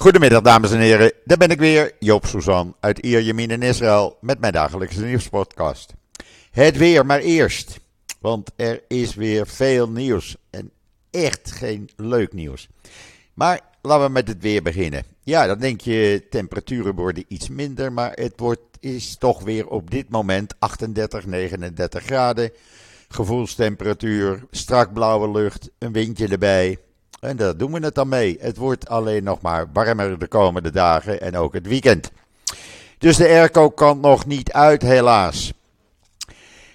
Goedemiddag dames en heren, daar ben ik weer, Joop Suzan uit Ierjemien in Israël met mijn dagelijkse nieuwspodcast. Het weer maar eerst, want er is weer veel nieuws en echt geen leuk nieuws. Maar laten we met het weer beginnen. Ja, dan denk je temperaturen worden iets minder, maar het wordt, is toch weer op dit moment 38, 39 graden. Gevoelstemperatuur, strak blauwe lucht, een windje erbij. En daar doen we het dan mee. Het wordt alleen nog maar warmer de komende dagen en ook het weekend. Dus de airco kan nog niet uit, helaas.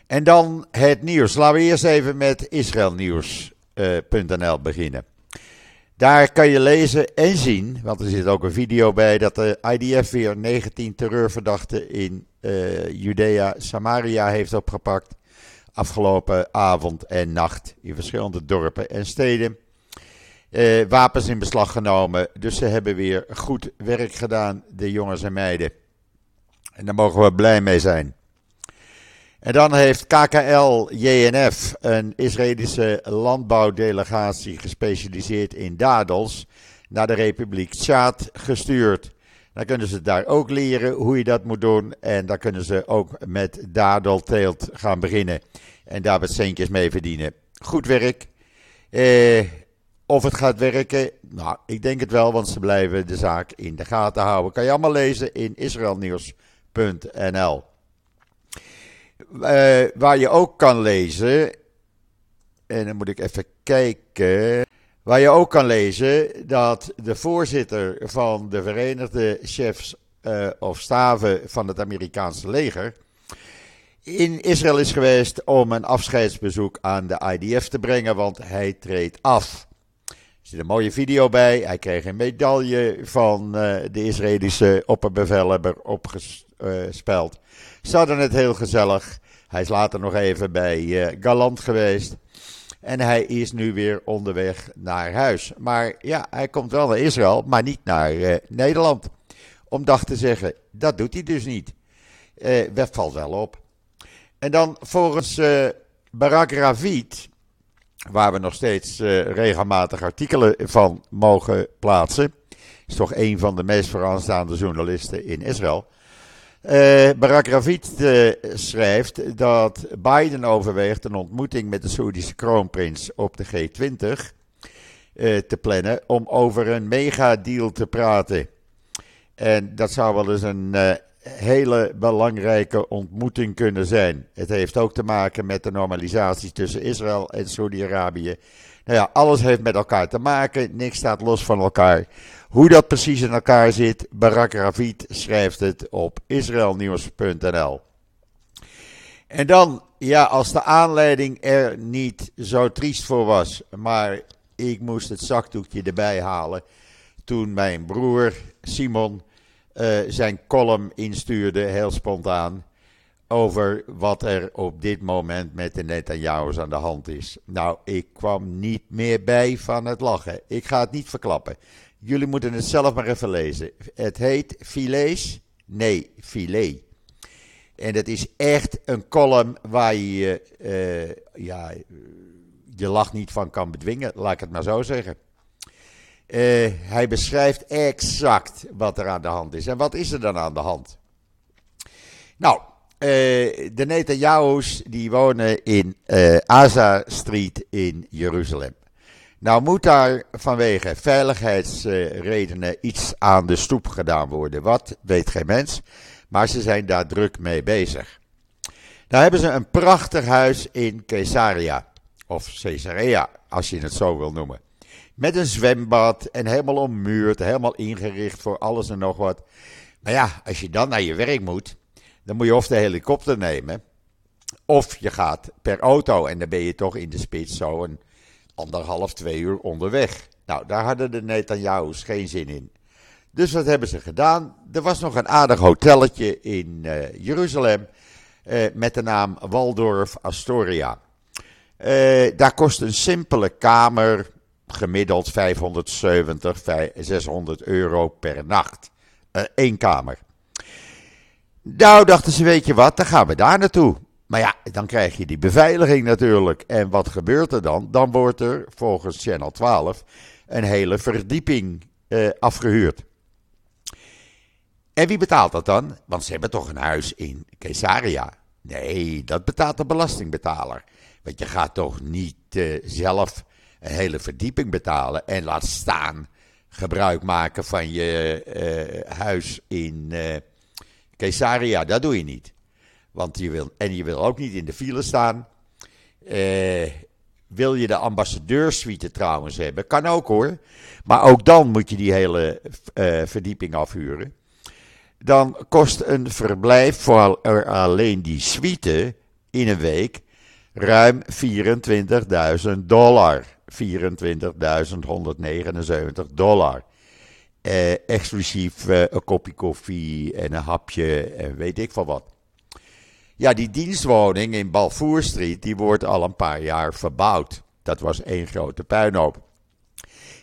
En dan het nieuws. Laten we eerst even met israelnieuws.nl eh, beginnen. Daar kan je lezen en zien, want er zit ook een video bij, dat de IDF weer 19 terreurverdachten in uh, Judea, Samaria heeft opgepakt. Afgelopen avond en nacht in verschillende dorpen en steden. Uh, wapens in beslag genomen. Dus ze hebben weer goed werk gedaan, de jongens en meiden. En daar mogen we blij mee zijn. En dan heeft KKL-JNF, een Israëlische landbouwdelegatie gespecialiseerd in dadels, naar de Republiek Tjaad gestuurd. Dan kunnen ze daar ook leren hoe je dat moet doen. En dan kunnen ze ook met dadelteelt gaan beginnen. En daar wat centjes mee verdienen. Goed werk. Eh, of het gaat werken, nou, ik denk het wel, want ze blijven de zaak in de gaten houden. Kan je allemaal lezen in israelnieuws.nl. Uh, waar je ook kan lezen, en dan moet ik even kijken. Waar je ook kan lezen dat de voorzitter van de Verenigde Chefs uh, of Staven van het Amerikaanse leger in Israël is geweest om een afscheidsbezoek aan de IDF te brengen, want hij treedt af. Zit een mooie video bij. Hij kreeg een medaille van uh, de Israëlische opperbevelhebber opgespeld. Ze hadden het heel gezellig. Hij is later nog even bij uh, Galant geweest. En hij is nu weer onderweg naar huis. Maar ja, hij komt wel naar Israël, maar niet naar uh, Nederland. Om dag te zeggen, dat doet hij dus niet. Uh, dat valt wel op. En dan volgens Barak Ravid, waar we nog steeds regelmatig artikelen van mogen plaatsen. Is toch een van de meest vooraanstaande journalisten in Israël. Uh, Barak Ravid uh, schrijft dat Biden overweegt een ontmoeting met de Saoedische kroonprins op de G20 uh, eh, te plannen om over een megadeal te praten. En dat zou wel eens een hele belangrijke ontmoeting kunnen zijn. Het heeft ook te maken met de normalisatie tussen Israël en Saudi-Arabië. Nou ja, alles heeft met elkaar te maken, niks staat los van elkaar. Hoe dat precies in elkaar zit, Barak Ravid schrijft het op israelnieuws.nl. En dan, ja, als de aanleiding er niet zo triest voor was, maar ik moest het zakdoekje erbij halen toen mijn broer Simon uh, zijn column instuurde, heel spontaan, over wat er op dit moment met de Netanyahu's aan de hand is. Nou, ik kwam niet meer bij van het lachen. Ik ga het niet verklappen. Jullie moeten het zelf maar even lezen. Het heet Filets. Nee, filet. En het is echt een column waar je uh, ja, je lach niet van kan bedwingen, laat ik het maar zo zeggen. Uh, hij beschrijft exact wat er aan de hand is. En wat is er dan aan de hand? Nou, uh, de Netanyahu's die wonen in uh, Aza Street in Jeruzalem. Nou moet daar vanwege veiligheidsredenen iets aan de stoep gedaan worden. Wat weet geen mens, maar ze zijn daar druk mee bezig. Daar hebben ze een prachtig huis in Caesarea, of Caesarea, als je het zo wil noemen. Met een zwembad en helemaal ommuurd, helemaal ingericht voor alles en nog wat. Maar ja, als je dan naar je werk moet, dan moet je of de helikopter nemen, of je gaat per auto en dan ben je toch in de spits zo een anderhalf, twee uur onderweg. Nou, daar hadden de Netanyahu's geen zin in. Dus wat hebben ze gedaan? Er was nog een aardig hotelletje in uh, Jeruzalem uh, met de naam Waldorf Astoria. Uh, daar kost een simpele kamer gemiddeld 570, 600 euro per nacht. Eén kamer. Nou dachten ze, weet je wat, dan gaan we daar naartoe. Maar ja, dan krijg je die beveiliging natuurlijk. En wat gebeurt er dan? Dan wordt er volgens Channel 12 een hele verdieping uh, afgehuurd. En wie betaalt dat dan? Want ze hebben toch een huis in Caesarea? Nee, dat betaalt de belastingbetaler. Want je gaat toch niet uh, zelf een hele verdieping betalen en laat staan gebruik maken van je uh, huis in uh, Caesarea. Dat doe je niet. Want je wil, en je wil ook niet in de file staan. wil je de ambassadeursuite trouwens hebben? Kan ook hoor. Maar ook dan moet je die hele verdieping afhuren dan kost een verblijf voor alleen die suite in een week ruim 24.000 dollar. 24.179 dollar. Eh, exclusief eh, een kopje koffie en een hapje en weet ik van wat. Ja, die dienstwoning in Balfour Street die wordt al een paar jaar verbouwd. Dat was één grote puinhoop.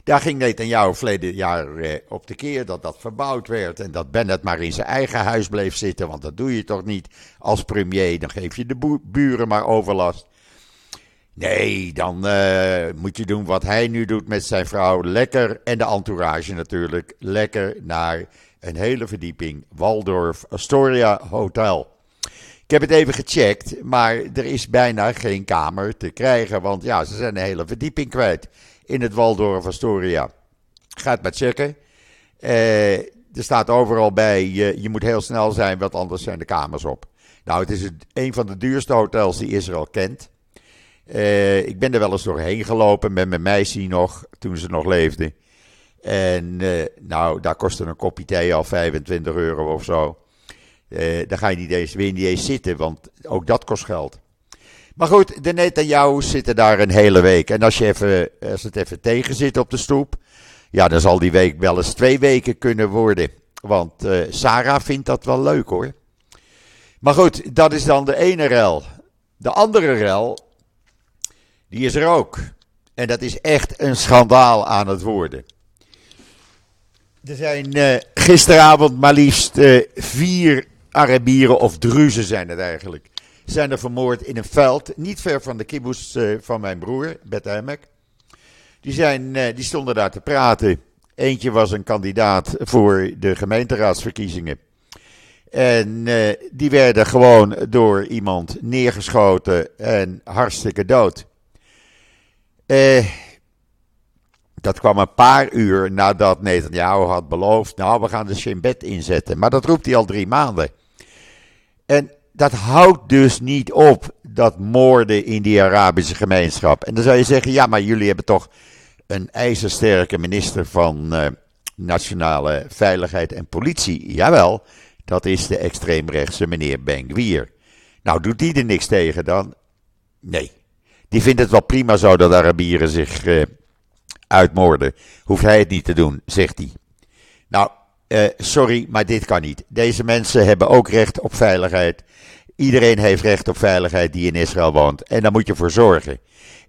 Daar ging Netanyahu verleden jaar eh, op de keer dat dat verbouwd werd. En dat Bennett maar in zijn eigen huis bleef zitten. Want dat doe je toch niet als premier. Dan geef je de buren maar overlast. Nee, dan uh, moet je doen wat hij nu doet met zijn vrouw. Lekker, en de entourage natuurlijk. Lekker naar een hele verdieping. Waldorf Astoria Hotel. Ik heb het even gecheckt, maar er is bijna geen kamer te krijgen. Want ja, ze zijn een hele verdieping kwijt in het Waldorf Astoria. Ga het maar checken. Uh, er staat overal bij, je, je moet heel snel zijn, want anders zijn de kamers op. Nou, het is een van de duurste hotels die Israël kent. Uh, ik ben er wel eens doorheen gelopen met mijn meisje nog, toen ze nog leefde. En uh, nou, daar kostte een kopje thee al 25 euro of zo. Uh, daar ga je niet eens, weer niet eens zitten, want ook dat kost geld. Maar goed, de Netanyahu's zitten daar een hele week. En als, je even, als het even tegen zit op de stoep, ja, dan zal die week wel eens twee weken kunnen worden. Want Sarah vindt dat wel leuk hoor. Maar goed, dat is dan de ene rel. De andere rel, die is er ook. En dat is echt een schandaal aan het worden. Er zijn uh, gisteravond maar liefst uh, vier Arabieren of Druzen zijn het eigenlijk zijn er vermoord in een veld, niet ver van de kibbutz uh, van mijn broer, Beth Emek. Die, zijn, die stonden daar te praten. Eentje was een kandidaat voor de gemeenteraadsverkiezingen. En die werden gewoon door iemand neergeschoten en hartstikke dood. Dat kwam een paar uur nadat Netanyahu had beloofd, nou we gaan de Shin Bet inzetten. Maar dat roept hij al drie maanden. En dat houdt dus niet op, dat moorden in die Arabische gemeenschap. En dan zou je zeggen, ja, maar jullie hebben toch een ijzersterke minister van uh, Nationale Veiligheid en Politie. Jawel, dat is de extreemrechtse meneer Ben-Gvir. Nou, doet die er niks tegen dan? Nee. Die vindt het wel prima zo dat Arabieren zich uh, uitmoorden. Hoeft hij het niet te doen, zegt hij. Nou, uh, sorry, maar dit kan niet. Deze mensen hebben ook recht op veiligheid. Iedereen heeft recht op veiligheid die in Israël woont. En daar moet je voor zorgen.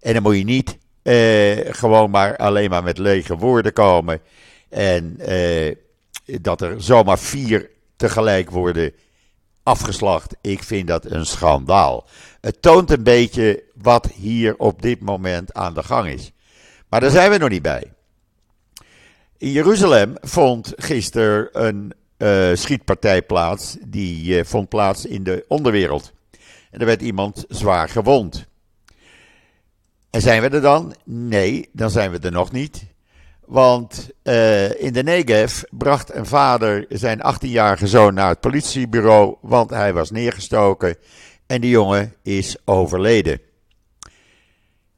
En dan moet je niet uh, gewoon maar alleen maar met lege woorden komen. En dat er zomaar vier tegelijk worden afgeslacht. Ik vind dat een schandaal. Het toont een beetje wat hier op dit moment aan de gang is. Maar daar zijn we nog niet bij. In Jeruzalem vond gisteren een uh, schietpartij plaats. Die uh, vond plaats in de onderwereld. En er werd iemand zwaar gewond. En zijn we er dan? Nee, dan zijn we er nog niet. Want uh, in de Negev bracht een vader zijn 18-jarige zoon naar het politiebureau, want hij was neergestoken en die jongen is overleden.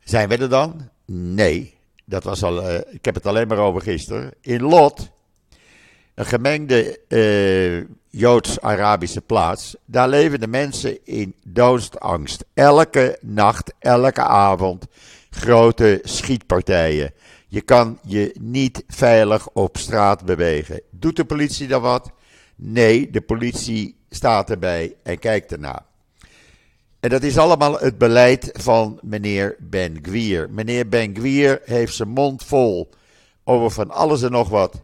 Zijn we er dan? Nee, dat was al, uh, ik heb het alleen maar over gisteren. In Lot een gemengde uh, Joods-Arabische plaats. Daar leven de mensen in doodsangst. Elke nacht, elke avond grote schietpartijen. Je kan je niet veilig op straat bewegen. Doet de politie dan wat? Nee, de politie staat erbij en kijkt ernaar. En dat is allemaal het beleid van meneer Ben Gwier. Meneer Ben Gwier heeft zijn mond vol over van alles en nog wat.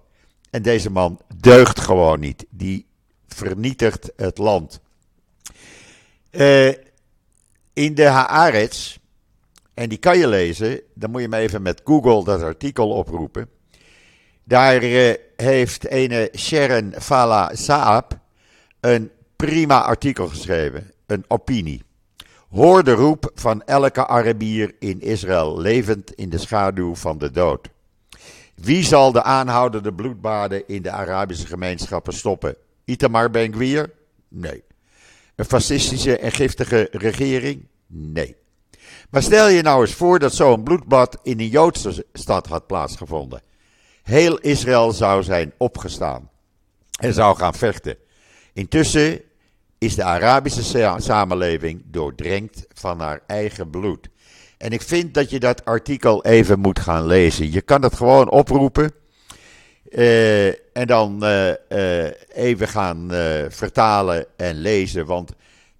En deze man deugt gewoon niet. Die vernietigt het land. Uh, in de Haaretz, en die kan je lezen, dan moet je maar even met Google dat artikel oproepen. Daar uh, heeft ene Sharon Fala Saab een prima artikel geschreven, een opinie. Hoor de roep van elke Arabier in Israël, levend in de schaduw van de dood. Wie zal de aanhoudende bloedbaden in de Arabische gemeenschappen stoppen? Itamar Ben-Gvir? Nee. Een fascistische en giftige regering? Nee. Maar stel je nou eens voor dat zo'n bloedbad in een Joodse stad had plaatsgevonden. Heel Israël zou zijn opgestaan en zou gaan vechten. Intussen is de Arabische samenleving doordrenkt van haar eigen bloed. En ik vind dat je dat artikel even moet gaan lezen. Je kan het gewoon oproepen. Uh, en dan uh, uh, even gaan vertalen en lezen. Want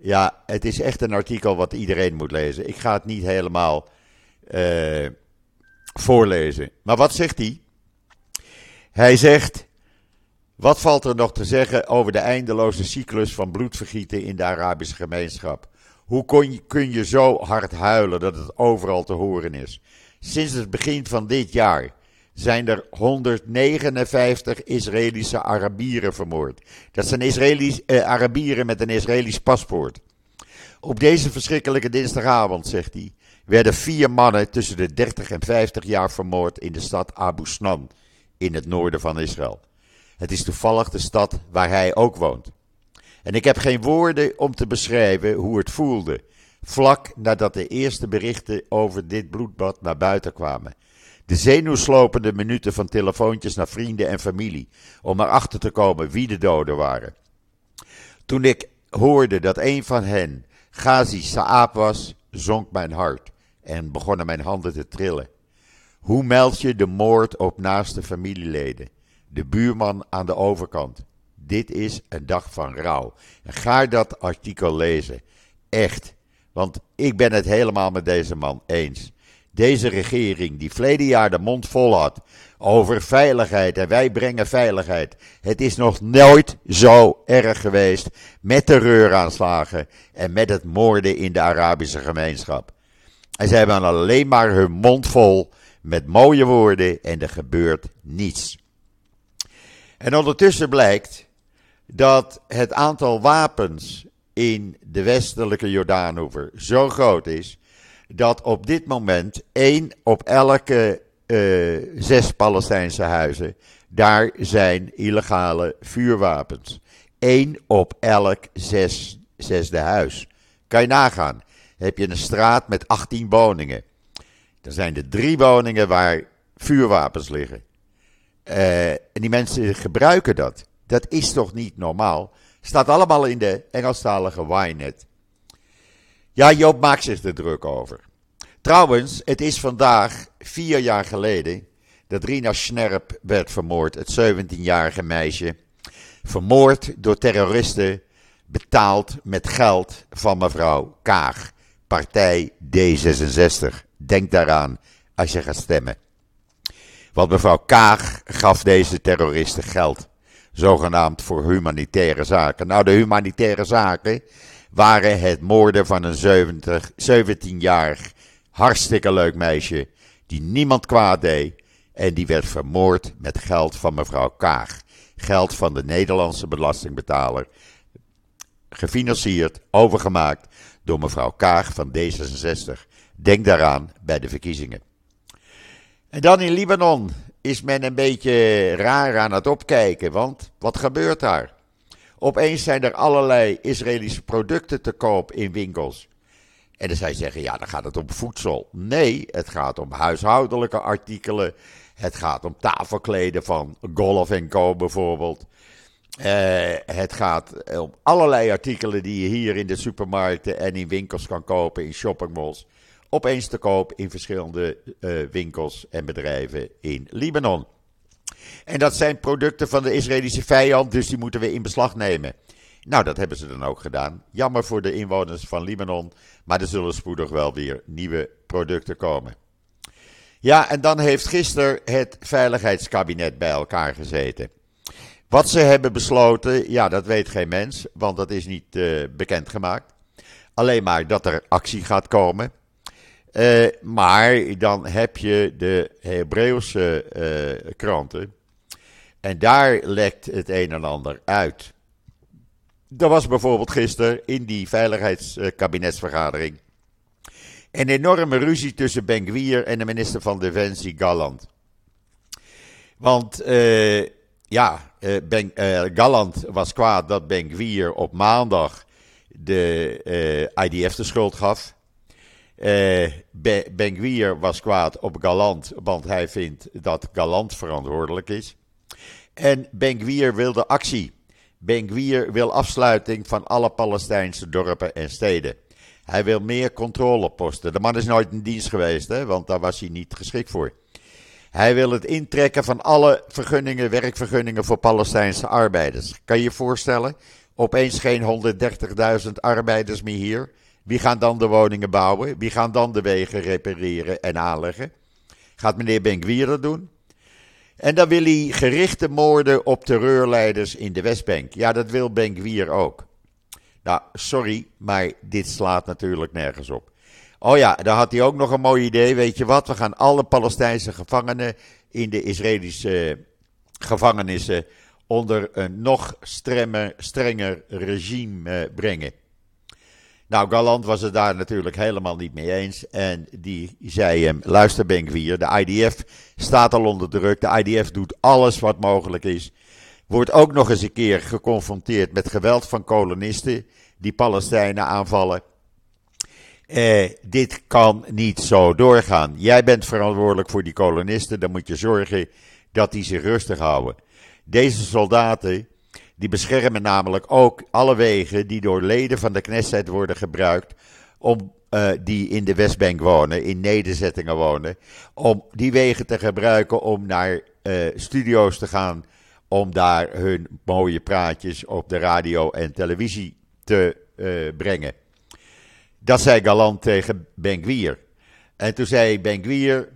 ja, het is echt een artikel wat iedereen moet lezen. Ik ga het niet helemaal voorlezen. Maar wat zegt hij? Hij zegt. Wat valt er nog te zeggen over de eindeloze cyclus van bloedvergieten in de Arabische gemeenschap? Hoe kon je, kun je zo hard huilen dat het overal te horen is? Sinds het begin van dit jaar zijn er 159 Israëlische Arabieren vermoord. Dat zijn Israëlisch, eh, Arabieren met een Israëlisch paspoort. Op deze verschrikkelijke dinsdagavond, zegt hij, werden vier mannen tussen de 30 en 50 jaar vermoord in de stad Abu Snan in het noorden van Israël. Het is toevallig de stad waar hij ook woont. En ik heb geen woorden om te beschrijven hoe het voelde, vlak nadat de eerste berichten over dit bloedbad naar buiten kwamen. De zenuwslopende minuten van telefoontjes naar vrienden en familie om erachter te komen wie de doden waren. Toen ik hoorde dat een van hen Ghazi Saab was, zonk mijn hart en begonnen mijn handen te trillen. Hoe meld je de moord op naaste familieleden? De buurman aan de overkant. Dit is een dag van rouw. Ga dat artikel lezen. Echt. Want ik ben het helemaal met deze man eens. Deze regering, die verleden jaar de mond vol had over veiligheid en wij brengen veiligheid. Het is nog nooit zo erg geweest met terreuraanslagen en met het moorden in de Arabische gemeenschap. En ze hebben alleen maar hun mond vol met mooie woorden en er gebeurt niets. En ondertussen blijkt dat het aantal wapens in de westelijke Jordaanoever zo groot is dat op dit moment één op elke uh, zes Palestijnse huizen, daar zijn illegale vuurwapens. Eén op elk zes, zesde huis. Kan je nagaan. Heb je een straat met 18 woningen. Dan zijn er drie woningen waar vuurwapens liggen. Uh, en die mensen gebruiken dat. Dat is toch niet normaal? Staat allemaal in de Engelstalige Ynet. Ja, Joop maakt zich er druk over. Trouwens, het is vandaag vier jaar geleden dat Rina Snerp werd vermoord, het 17-jarige meisje. Vermoord door terroristen, betaald met geld van mevrouw Kaag, partij D66. Denk daaraan als je gaat stemmen. Want mevrouw Kaag gaf deze terroristen geld, zogenaamd voor humanitaire zaken. Nou, de humanitaire zaken waren het moorden van een 17-jarig hartstikke leuk meisje die niemand kwaad deed en die werd vermoord met geld van mevrouw Kaag. Geld van de Nederlandse belastingbetaler. Gefinancierd, overgemaakt door mevrouw Kaag van D66. Denk daaraan bij de verkiezingen. En dan in Libanon is men een beetje raar aan het opkijken, want wat gebeurt daar? Opeens zijn er allerlei Israëlische producten te koop in winkels. En dan zij zeggen, ja, dan gaat het om voedsel. Nee, het gaat om huishoudelijke artikelen. Het gaat om tafelkleden van Golf Co. bijvoorbeeld. Uh, het gaat om allerlei artikelen die je hier in de supermarkten en in winkels kan kopen, in shoppingmalls. Opeens te koop in verschillende uh, winkels en bedrijven in Libanon. En dat zijn producten van de Israëlische vijand, dus die moeten we in beslag nemen. Nou, dat hebben ze dan ook gedaan. Jammer voor de inwoners van Libanon, maar er zullen spoedig wel weer nieuwe producten komen. Ja, en dan heeft gisteren het Veiligheidskabinet bij elkaar gezeten. Wat ze hebben besloten, ja, dat weet geen mens, want dat is niet uh, bekendgemaakt. Alleen maar dat er actie gaat komen. Uh, maar dan heb je de Hebreeuwse uh, kranten En daar lekt het een en ander uit. Er was bijvoorbeeld gisteren in die veiligheidskabinetsvergadering een enorme ruzie tussen Ben Gwier en de minister van Defensie Galland. Want uh, ja, Galland was kwaad dat Ben Gwier op maandag de IDF de schuld gaf. Ben Gwier was kwaad op Galant, want hij vindt dat Galant verantwoordelijk is. En Ben Gwier wilde actie. Ben Gwier wil afsluiting van alle Palestijnse dorpen en steden. Hij wil meer controleposten. De man is nooit in dienst geweest, hè, want daar was hij niet geschikt voor. Hij wil het intrekken van alle vergunningen, werkvergunningen voor Palestijnse arbeiders. Kan je je voorstellen? Opeens geen 130.000 arbeiders meer hier. Wie gaan dan de woningen bouwen? Wie gaan dan de wegen repareren en aanleggen? Gaat meneer Ben dat doen? En dan wil hij gerichte moorden op terreurleiders in de Westbank. Ja, dat wil Ben ook. Nou, sorry, maar dit slaat natuurlijk nergens op. Oh ja, daar had hij ook nog een mooi idee. Weet je wat? We gaan alle Palestijnse gevangenen in de Israëlische gevangenissen onder een nog strenger, strenger regime eh, brengen. Nou, Galant was het daar natuurlijk helemaal niet mee eens. En die zei hem: luister, Benkwier, de IDF staat al onder druk. De IDF doet alles wat mogelijk is. Wordt ook nog eens een keer geconfronteerd met geweld van kolonisten die Palestijnen aanvallen. Eh, dit kan niet zo doorgaan. Jij bent verantwoordelijk voor die kolonisten. Dan moet je zorgen dat die zich rustig houden. Deze soldaten die beschermen namelijk ook alle wegen die door leden van de Knesset worden gebruikt. Om, uh, die in de Westbank wonen, in nederzettingen wonen. Om die wegen te gebruiken om naar uh, studio's te gaan. Om daar hun mooie praatjes op de radio en televisie te uh, brengen. Dat zei Galant tegen Ben En toen zei Ben het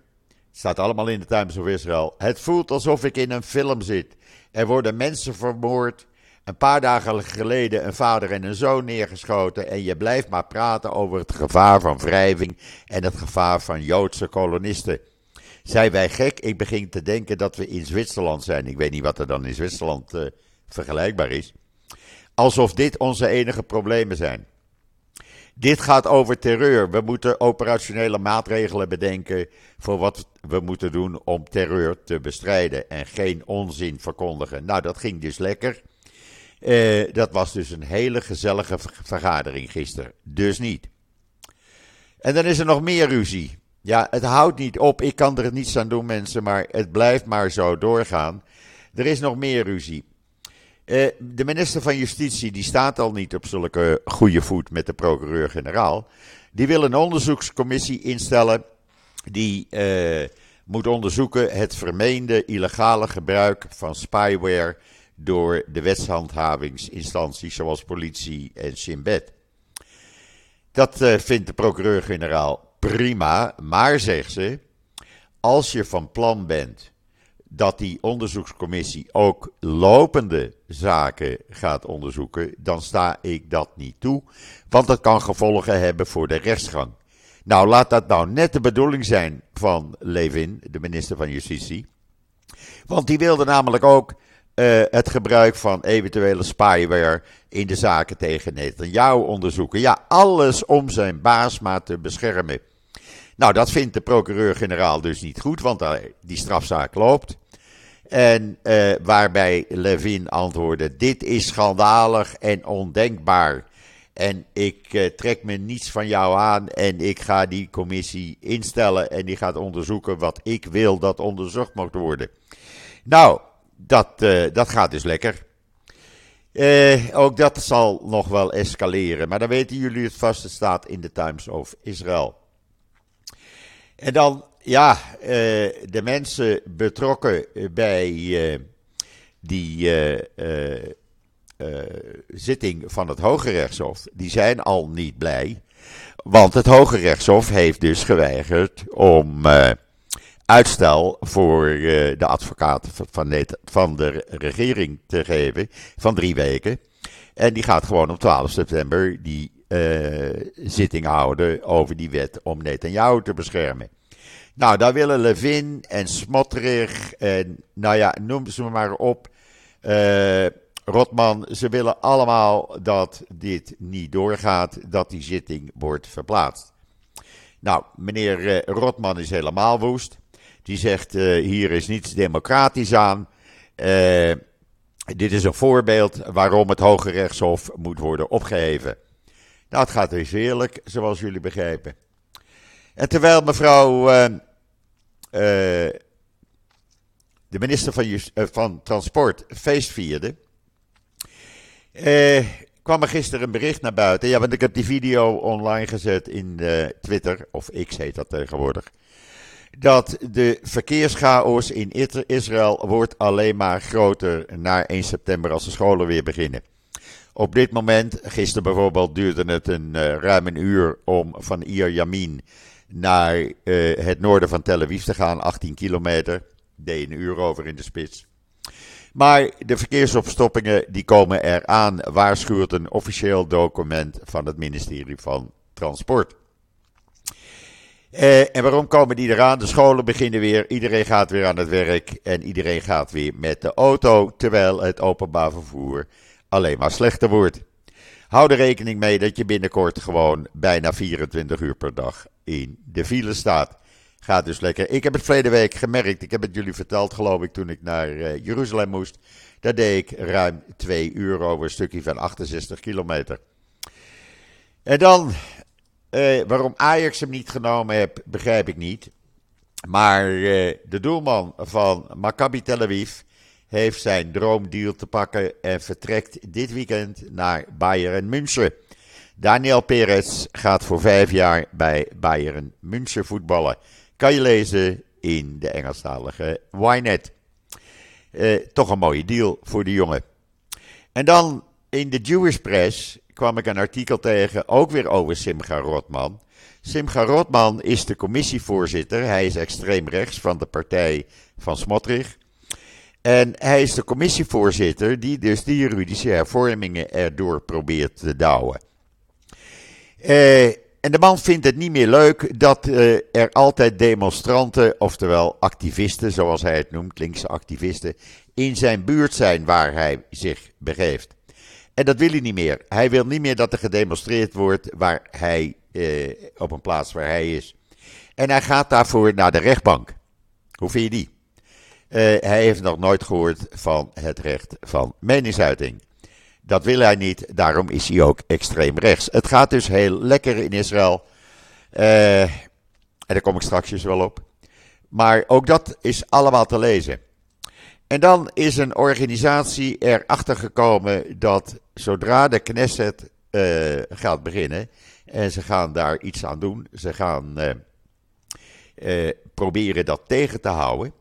staat allemaal in de Times of Israel. Het voelt alsof ik in een film zit. Er worden mensen vermoord. Een paar dagen geleden een vader en een zoon neergeschoten. En je blijft maar praten over het gevaar van wrijving en het gevaar van Joodse kolonisten. Zijn wij gek? Ik begin te denken dat we in Zwitserland zijn. Ik weet niet wat er dan in Zwitserland uh, vergelijkbaar is. Alsof dit onze enige problemen zijn. Dit gaat over terreur. We moeten operationele maatregelen bedenken voor wat we moeten doen om terreur te bestrijden en geen onzin verkondigen. Nou, dat ging dus lekker. Uh, dat was dus een hele gezellige vergadering gisteren. Dus niet. En dan is er nog meer ruzie. Ja, het houdt niet op. Ik kan er niets aan doen, mensen, maar het blijft maar zo doorgaan. Er is nog meer ruzie. Uh, de minister van Justitie die staat al niet op zulke goede voet met de procureur-generaal. Die wil een onderzoekscommissie instellen die uh, moet onderzoeken het vermeende illegale gebruik van spyware door de wetshandhavingsinstanties zoals politie en Simbed. Dat uh, vindt de procureur-generaal prima, maar zegt ze, als je van plan bent dat die onderzoekscommissie ook lopende zaken gaat onderzoeken, dan sta ik dat niet toe, want dat kan gevolgen hebben voor de rechtsgang. Nou, laat dat nou net de bedoeling zijn van Levin, de minister van Justitie. Want die wilde namelijk ook uh, het gebruik van eventuele spyware in de zaken tegen Netanyahu onderzoeken. Ja, alles om zijn baas maar te beschermen. Nou, dat vindt de procureur-generaal dus niet goed, want die strafzaak loopt. En uh, waarbij Levin antwoordde: Dit is schandalig en ondenkbaar. En ik uh, trek me niets van jou aan en ik ga die commissie instellen en die gaat onderzoeken wat ik wil dat onderzocht moet worden. Nou, dat, uh, dat gaat dus lekker. Uh, ook dat zal nog wel escaleren. Maar dan weten jullie het vast. Het staat in de Times of Israel. En dan, ja, uh, de mensen betrokken bij die zitting van het Hoge Rechtshof, die zijn al niet blij. Want het Hoge Rechtshof heeft dus geweigerd om uitstel voor uh, de advocaat van, van de regering te geven van drie weken. En die gaat gewoon op 12 september die uh, zitting houden over die wet om Netanyahu te beschermen. Nou, daar willen Levin en Smotrich en nou ja, noem ze maar op. Uh, Rotman, ze willen allemaal dat dit niet doorgaat, dat die zitting wordt verplaatst. Nou, meneer Rotman is helemaal woest. Die zegt, uh, hier is niets democratisch aan. dit is een voorbeeld waarom het Hoge Rechtshof moet worden opgeheven. Nou, het gaat dus heerlijk, zoals jullie begrijpen. En terwijl mevrouw uh, de minister van, van Transport feest vierde, kwam er gisteren een bericht naar buiten. Ja, want ik heb die video online gezet in Twitter, of X heet dat tegenwoordig. Dat de verkeerschaos in Israël wordt alleen maar groter na 1 september als de scholen weer beginnen. Op dit moment, gisteren bijvoorbeeld, duurde het een ruim een uur om van Ier Yamin naar uh, het noorden van Tel Aviv te gaan, 18 kilometer. Deed een uur over in de spits. Maar de verkeersopstoppingen die komen eraan, waarschuwt een officieel document van het ministerie van Transport. Uh, en waarom komen die eraan? De scholen beginnen weer, iedereen gaat weer aan het werk en iedereen gaat weer met de auto, terwijl het openbaar vervoer alleen maar slechter wordt. Hou er rekening mee dat je binnenkort gewoon bijna 24 uur per dag in de file staat. Gaat dus lekker. Ik heb het verleden week gemerkt. Ik heb het jullie verteld, geloof ik, toen ik naar uh, Jeruzalem moest. Daar deed ik ruim 2 uur over een stukje van 68 kilometer. En dan, uh, waarom Ajax hem niet genomen heb, begrijp ik niet. Maar uh, de doelman van Maccabi Tel Aviv heeft zijn droomdeal te pakken en vertrekt dit weekend naar Bayern München. Daniel Perez gaat voor vijf jaar bij Bayern München voetballen. Kan je lezen in de Engelstalige Ynet. Eh, toch een mooie deal voor de jongen. En dan in de Jewish Press kwam ik een artikel tegen, ook weer over Simcha Rotman. Simcha Rotman is de commissievoorzitter. Hij is extreem rechts van de partij van Smotrich. En hij is de commissievoorzitter die dus die juridische hervormingen erdoor probeert te douwen. Uh, en de man vindt het niet meer leuk dat uh, er altijd demonstranten, oftewel activisten, zoals hij het noemt, linkse activisten, in zijn buurt zijn waar hij zich begeeft. En dat wil hij niet meer. Hij wil niet meer dat er gedemonstreerd wordt waar hij, uh, op een plaats waar hij is. En hij gaat daarvoor naar de rechtbank. Hoe vind je die? hij heeft nog nooit gehoord van het recht van meningsuiting. Dat wil hij niet, daarom is hij ook extreem rechts. Het gaat dus heel lekker in Israël. Uh, en daar kom ik straks wel op. Maar ook dat is allemaal te lezen. En dan is een organisatie erachter gekomen dat zodra de Knesset uh, gaat beginnen en ze gaan daar iets aan doen, ze gaan uh, proberen dat tegen te houden,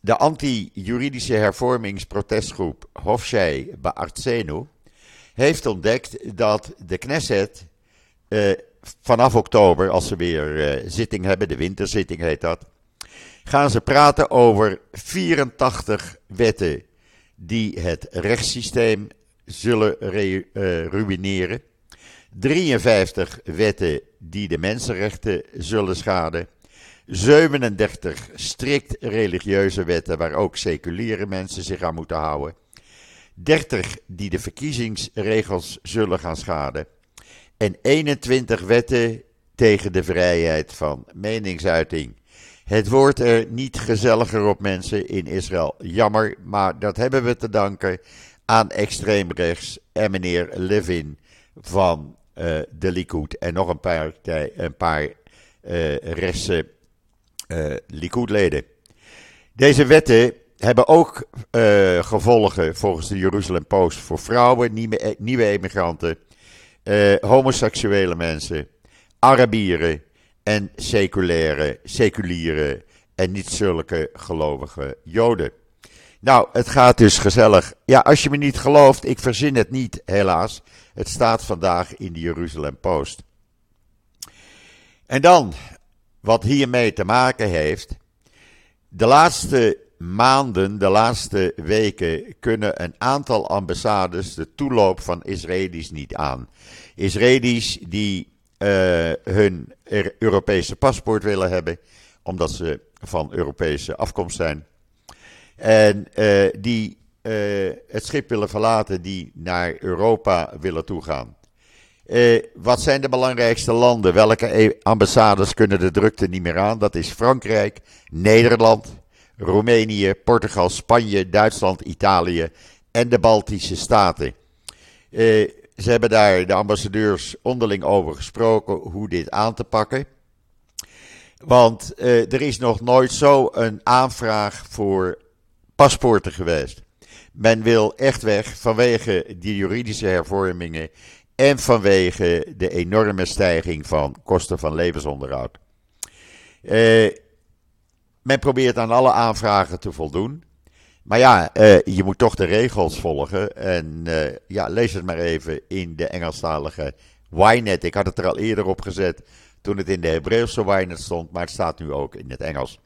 de anti-juridische hervormingsprotestgroep Hofshei Ba'artzenu heeft ontdekt dat de Knesset vanaf oktober, als ze weer zitting hebben, de winterzitting heet dat, gaan ze praten over 84 wetten die het rechtssysteem zullen uh, ruïneren. 53 wetten die de mensenrechten zullen schaden. 37 strikt religieuze wetten waar ook seculiere mensen zich aan moeten houden. 30 die de verkiezingsregels zullen gaan schaden. En 21 wetten tegen de vrijheid van meningsuiting. Het wordt er niet gezelliger op mensen in Israël. Jammer, maar dat hebben we te danken aan extreemrechts en meneer Levin van uh, de Likud. En nog een paar, een paar uh, rechtse uh, Likud-leden. Deze wetten hebben ook gevolgen volgens de Jeruzalem Post voor vrouwen, nieuwe, nieuwe emigranten, homoseksuele mensen, Arabieren en seculaire, seculiere en niet zulke gelovige Joden. Nou, het gaat dus gezellig. Ja, als je me niet gelooft, ik verzin het niet, helaas. Het staat vandaag in de Jeruzalem Post. En dan wat hiermee te maken heeft. De laatste maanden, de laatste weken kunnen een aantal ambassades de toeloop van Israëli's niet aan. Israëli's die hun Europese paspoort willen hebben, omdat ze van Europese afkomst zijn. En die het schip willen verlaten, die naar Europa willen toegaan. Wat zijn de belangrijkste landen? Welke e- ambassades kunnen de drukte niet meer aan? Dat is Frankrijk, Nederland, Roemenië, Portugal, Spanje, Duitsland, Italië en de Baltische Staten. Ze hebben daar de ambassadeurs onderling over gesproken hoe dit aan te pakken. Want uh, er is nog nooit zo een aanvraag voor paspoorten geweest. Men wil echt weg vanwege die juridische hervormingen en vanwege de enorme stijging van kosten van levensonderhoud. Uh, men probeert aan alle aanvragen te voldoen. Maar ja, uh, je moet toch de regels volgen. En uh, ja, lees het maar even in de Engelstalige Ynet. Ik had het er al eerder op gezet toen het in de Hebreeuwse Ynet stond, maar het staat nu ook in het Engels.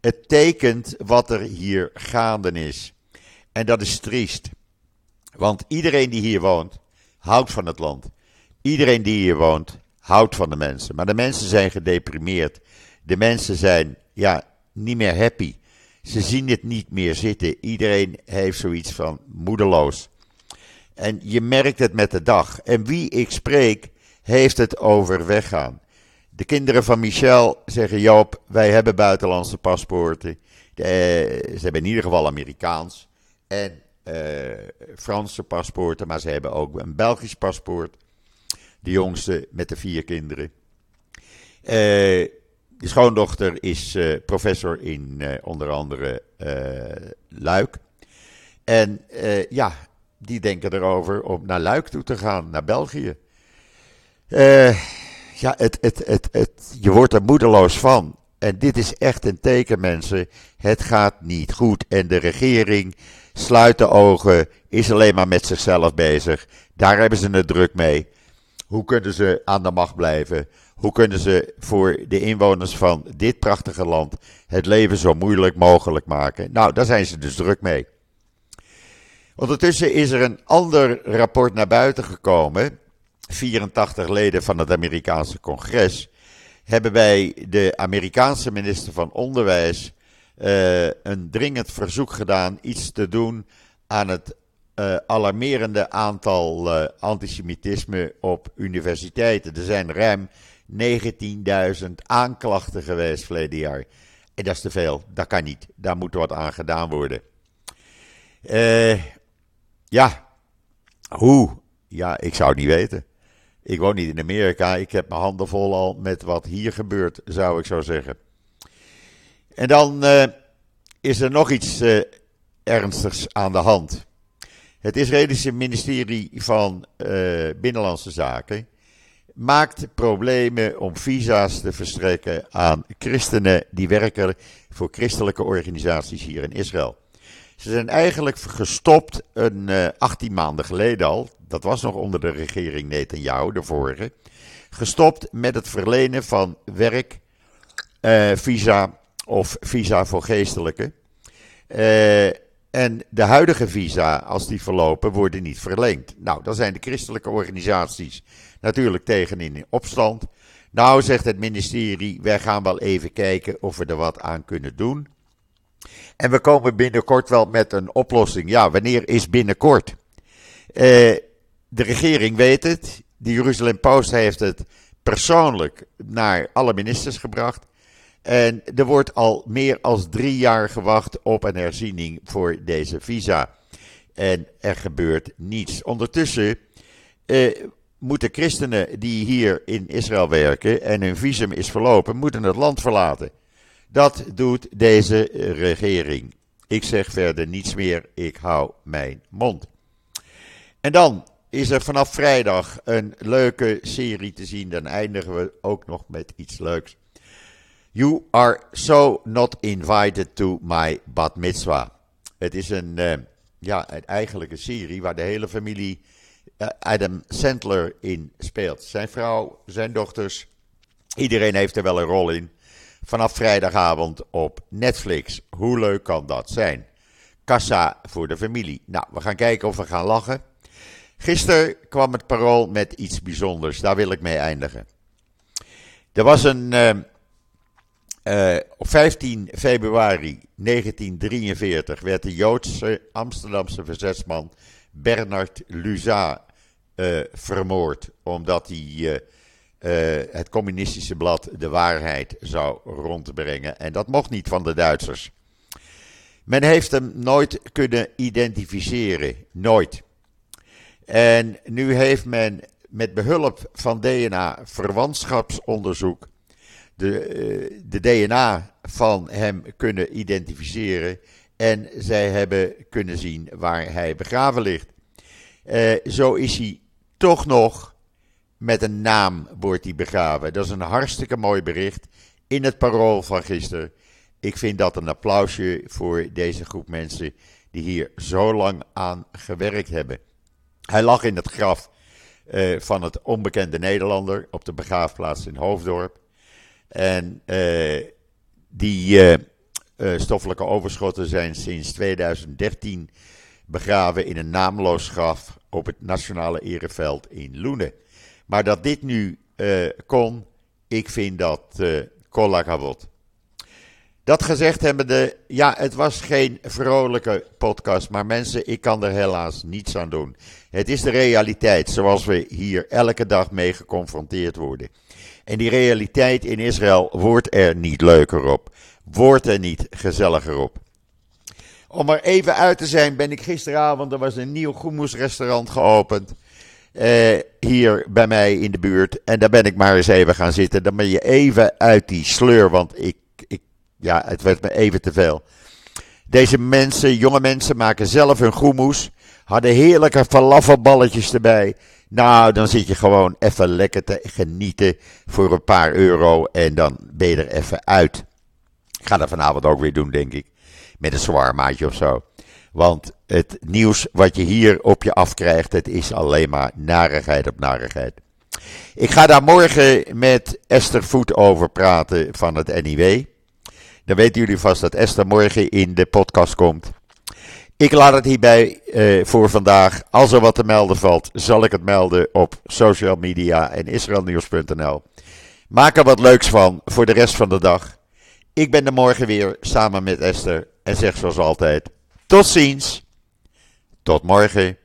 Het tekent wat er hier gaande is. En dat is triest. Want iedereen die hier woont, houdt van het land. Iedereen die hier woont, houdt van de mensen. Maar de mensen zijn gedeprimeerd. De mensen zijn, ja, niet meer happy. Ze zien het niet meer zitten. Iedereen heeft zoiets van moedeloos. En je merkt het met de dag. En wie ik spreek, heeft het over weggaan. De kinderen van Michel zeggen: Joop, wij hebben buitenlandse paspoorten. De, ze hebben in ieder geval Amerikaans. En uh, Franse paspoorten, maar ze hebben ook een Belgisch paspoort. De jongste met de vier kinderen. Uh, de schoondochter is uh, professor in onder andere Luik. En ja, die denken erover om naar Luik toe te gaan, naar België. ja, het, het, het, je wordt er moedeloos van. En dit is echt een teken, mensen. Het gaat niet goed. En de regering sluit de ogen, is alleen maar met zichzelf bezig. Daar hebben ze het druk mee. Hoe kunnen ze aan de macht blijven? Hoe kunnen ze voor de inwoners van dit prachtige land het leven zo moeilijk mogelijk maken? Nou, daar zijn ze dus druk mee. Ondertussen is er een ander rapport naar buiten gekomen. 84 leden van het Amerikaanse congres hebben bij de Amerikaanse minister van Onderwijs uh, een dringend verzoek gedaan iets te doen aan het uh, alarmerende aantal uh, antisemitisme op universiteiten. Er zijn ruim 19.000 aanklachten geweest verleden jaar. En dat is te veel, dat kan niet. Daar moet wat aan gedaan worden. ja, hoe? Ja, ik zou het niet weten. Ik woon niet in Amerika. Ik heb mijn handen vol al met wat hier gebeurt, zou ik zo zeggen. En dan uh, is er nog iets uh, ernstigs aan de hand. Het Israëlische ministerie van Binnenlandse Zaken maakt problemen om visa's te verstrekken aan christenen die werken voor christelijke organisaties hier in Israël. Ze zijn eigenlijk gestopt een 18 maanden geleden al, dat was nog onder de regering Netanyahu, de vorige, gestopt met het verlenen van werkvisa of visa voor geestelijke. Uh, en de huidige visa, als die verlopen, worden niet verlengd. Nou, dan zijn de christelijke organisaties natuurlijk tegen in opstand. Nou, zegt het ministerie, wij gaan wel even kijken of we er wat aan kunnen doen. En we komen binnenkort wel met een oplossing. Ja, wanneer is binnenkort? Uh, de regering weet het. De Jeruzalem Post heeft het persoonlijk naar alle ministers gebracht. En er wordt al meer dan drie jaar gewacht op een herziening voor deze visa. En er gebeurt niets. Ondertussen eh, moeten christenen die hier in Israël werken en hun visum is verlopen, moeten het land verlaten. Dat doet deze regering. Ik zeg verder niets meer, ik hou mijn mond. En dan is er vanaf vrijdag een leuke serie te zien. Dan eindigen we ook nog met iets leuks. You are so not invited to my bat mitzvah. Het is een, uh, ja, eigenlijk een serie waar de hele familie uh, Adam Sandler in speelt. Zijn vrouw, zijn dochters, iedereen heeft er wel een rol in. Vanaf vrijdagavond op Netflix. Hoe leuk kan dat zijn? Kassa voor de familie. Nou, we gaan kijken of we gaan lachen. Gisteren kwam het parool met iets bijzonders. Daar wil ik mee eindigen. Er was een. Uh, op 15 februari 1943 werd de Joodse Amsterdamse verzetsman Bernard Luza uh, vermoord. Omdat hij het communistische blad De Waarheid zou rondbrengen. En dat mocht niet van de Duitsers. Men heeft hem nooit kunnen identificeren. Nooit. En nu heeft men met behulp van DNA-verwantschapsonderzoek de, eh, de DNA van hem kunnen identificeren. En zij hebben kunnen zien waar hij begraven ligt. Uh, zo is hij toch nog met een naam wordt hij begraven. Dat is een hartstikke mooi bericht in het parool van gisteren. Ik vind dat een applausje voor deze groep mensen die hier zo lang aan gewerkt hebben. Hij lag in het graf uh, van het onbekende Nederlander op de begraafplaats in Hoofddorp. En uh, die uh, stoffelijke overschotten zijn sinds 2013 begraven in een naamloos graf op het Nationale Ereveld in Loenen. Maar dat dit nu kon, ik vind dat uh. Dat gezegd hebbende, ja, het was geen vrolijke podcast, maar mensen, ik kan er helaas niets aan doen. Het is de realiteit zoals we hier elke dag mee geconfronteerd worden. En die realiteit in Israël wordt er niet leuker op, wordt er niet gezelliger op. Om er even uit te zijn, ben ik gisteravond, er was een nieuw hummusrestaurant geopend. Uh, hier bij mij in de buurt. En daar ben ik maar eens even gaan zitten. Dan ben je even uit die sleur, want ik ja, het werd me even te veel. Deze mensen, jonge mensen, maken zelf hun groemoes. Hadden heerlijke falafelballetjes erbij. Nou, dan zit je gewoon even lekker te genieten voor een paar euro. En dan ben je er even uit. Ik ga dat vanavond ook weer doen, denk ik. Met een zwaarmaatje of zo. Want het nieuws wat je hier op je afkrijgt, het is alleen maar narigheid op narigheid. Ik ga daar morgen met Esther Voet over praten van het NIW. Dan weten jullie vast dat Esther morgen in de podcast komt. Ik laat het hierbij uh, voor vandaag. Als er wat te melden valt, zal ik het melden op social media en israelnieuws.nl. Maak er wat leuks van voor de rest van de dag. Ik ben er morgen weer samen met Esther en zeg zoals altijd: tot ziens. Tot morgen.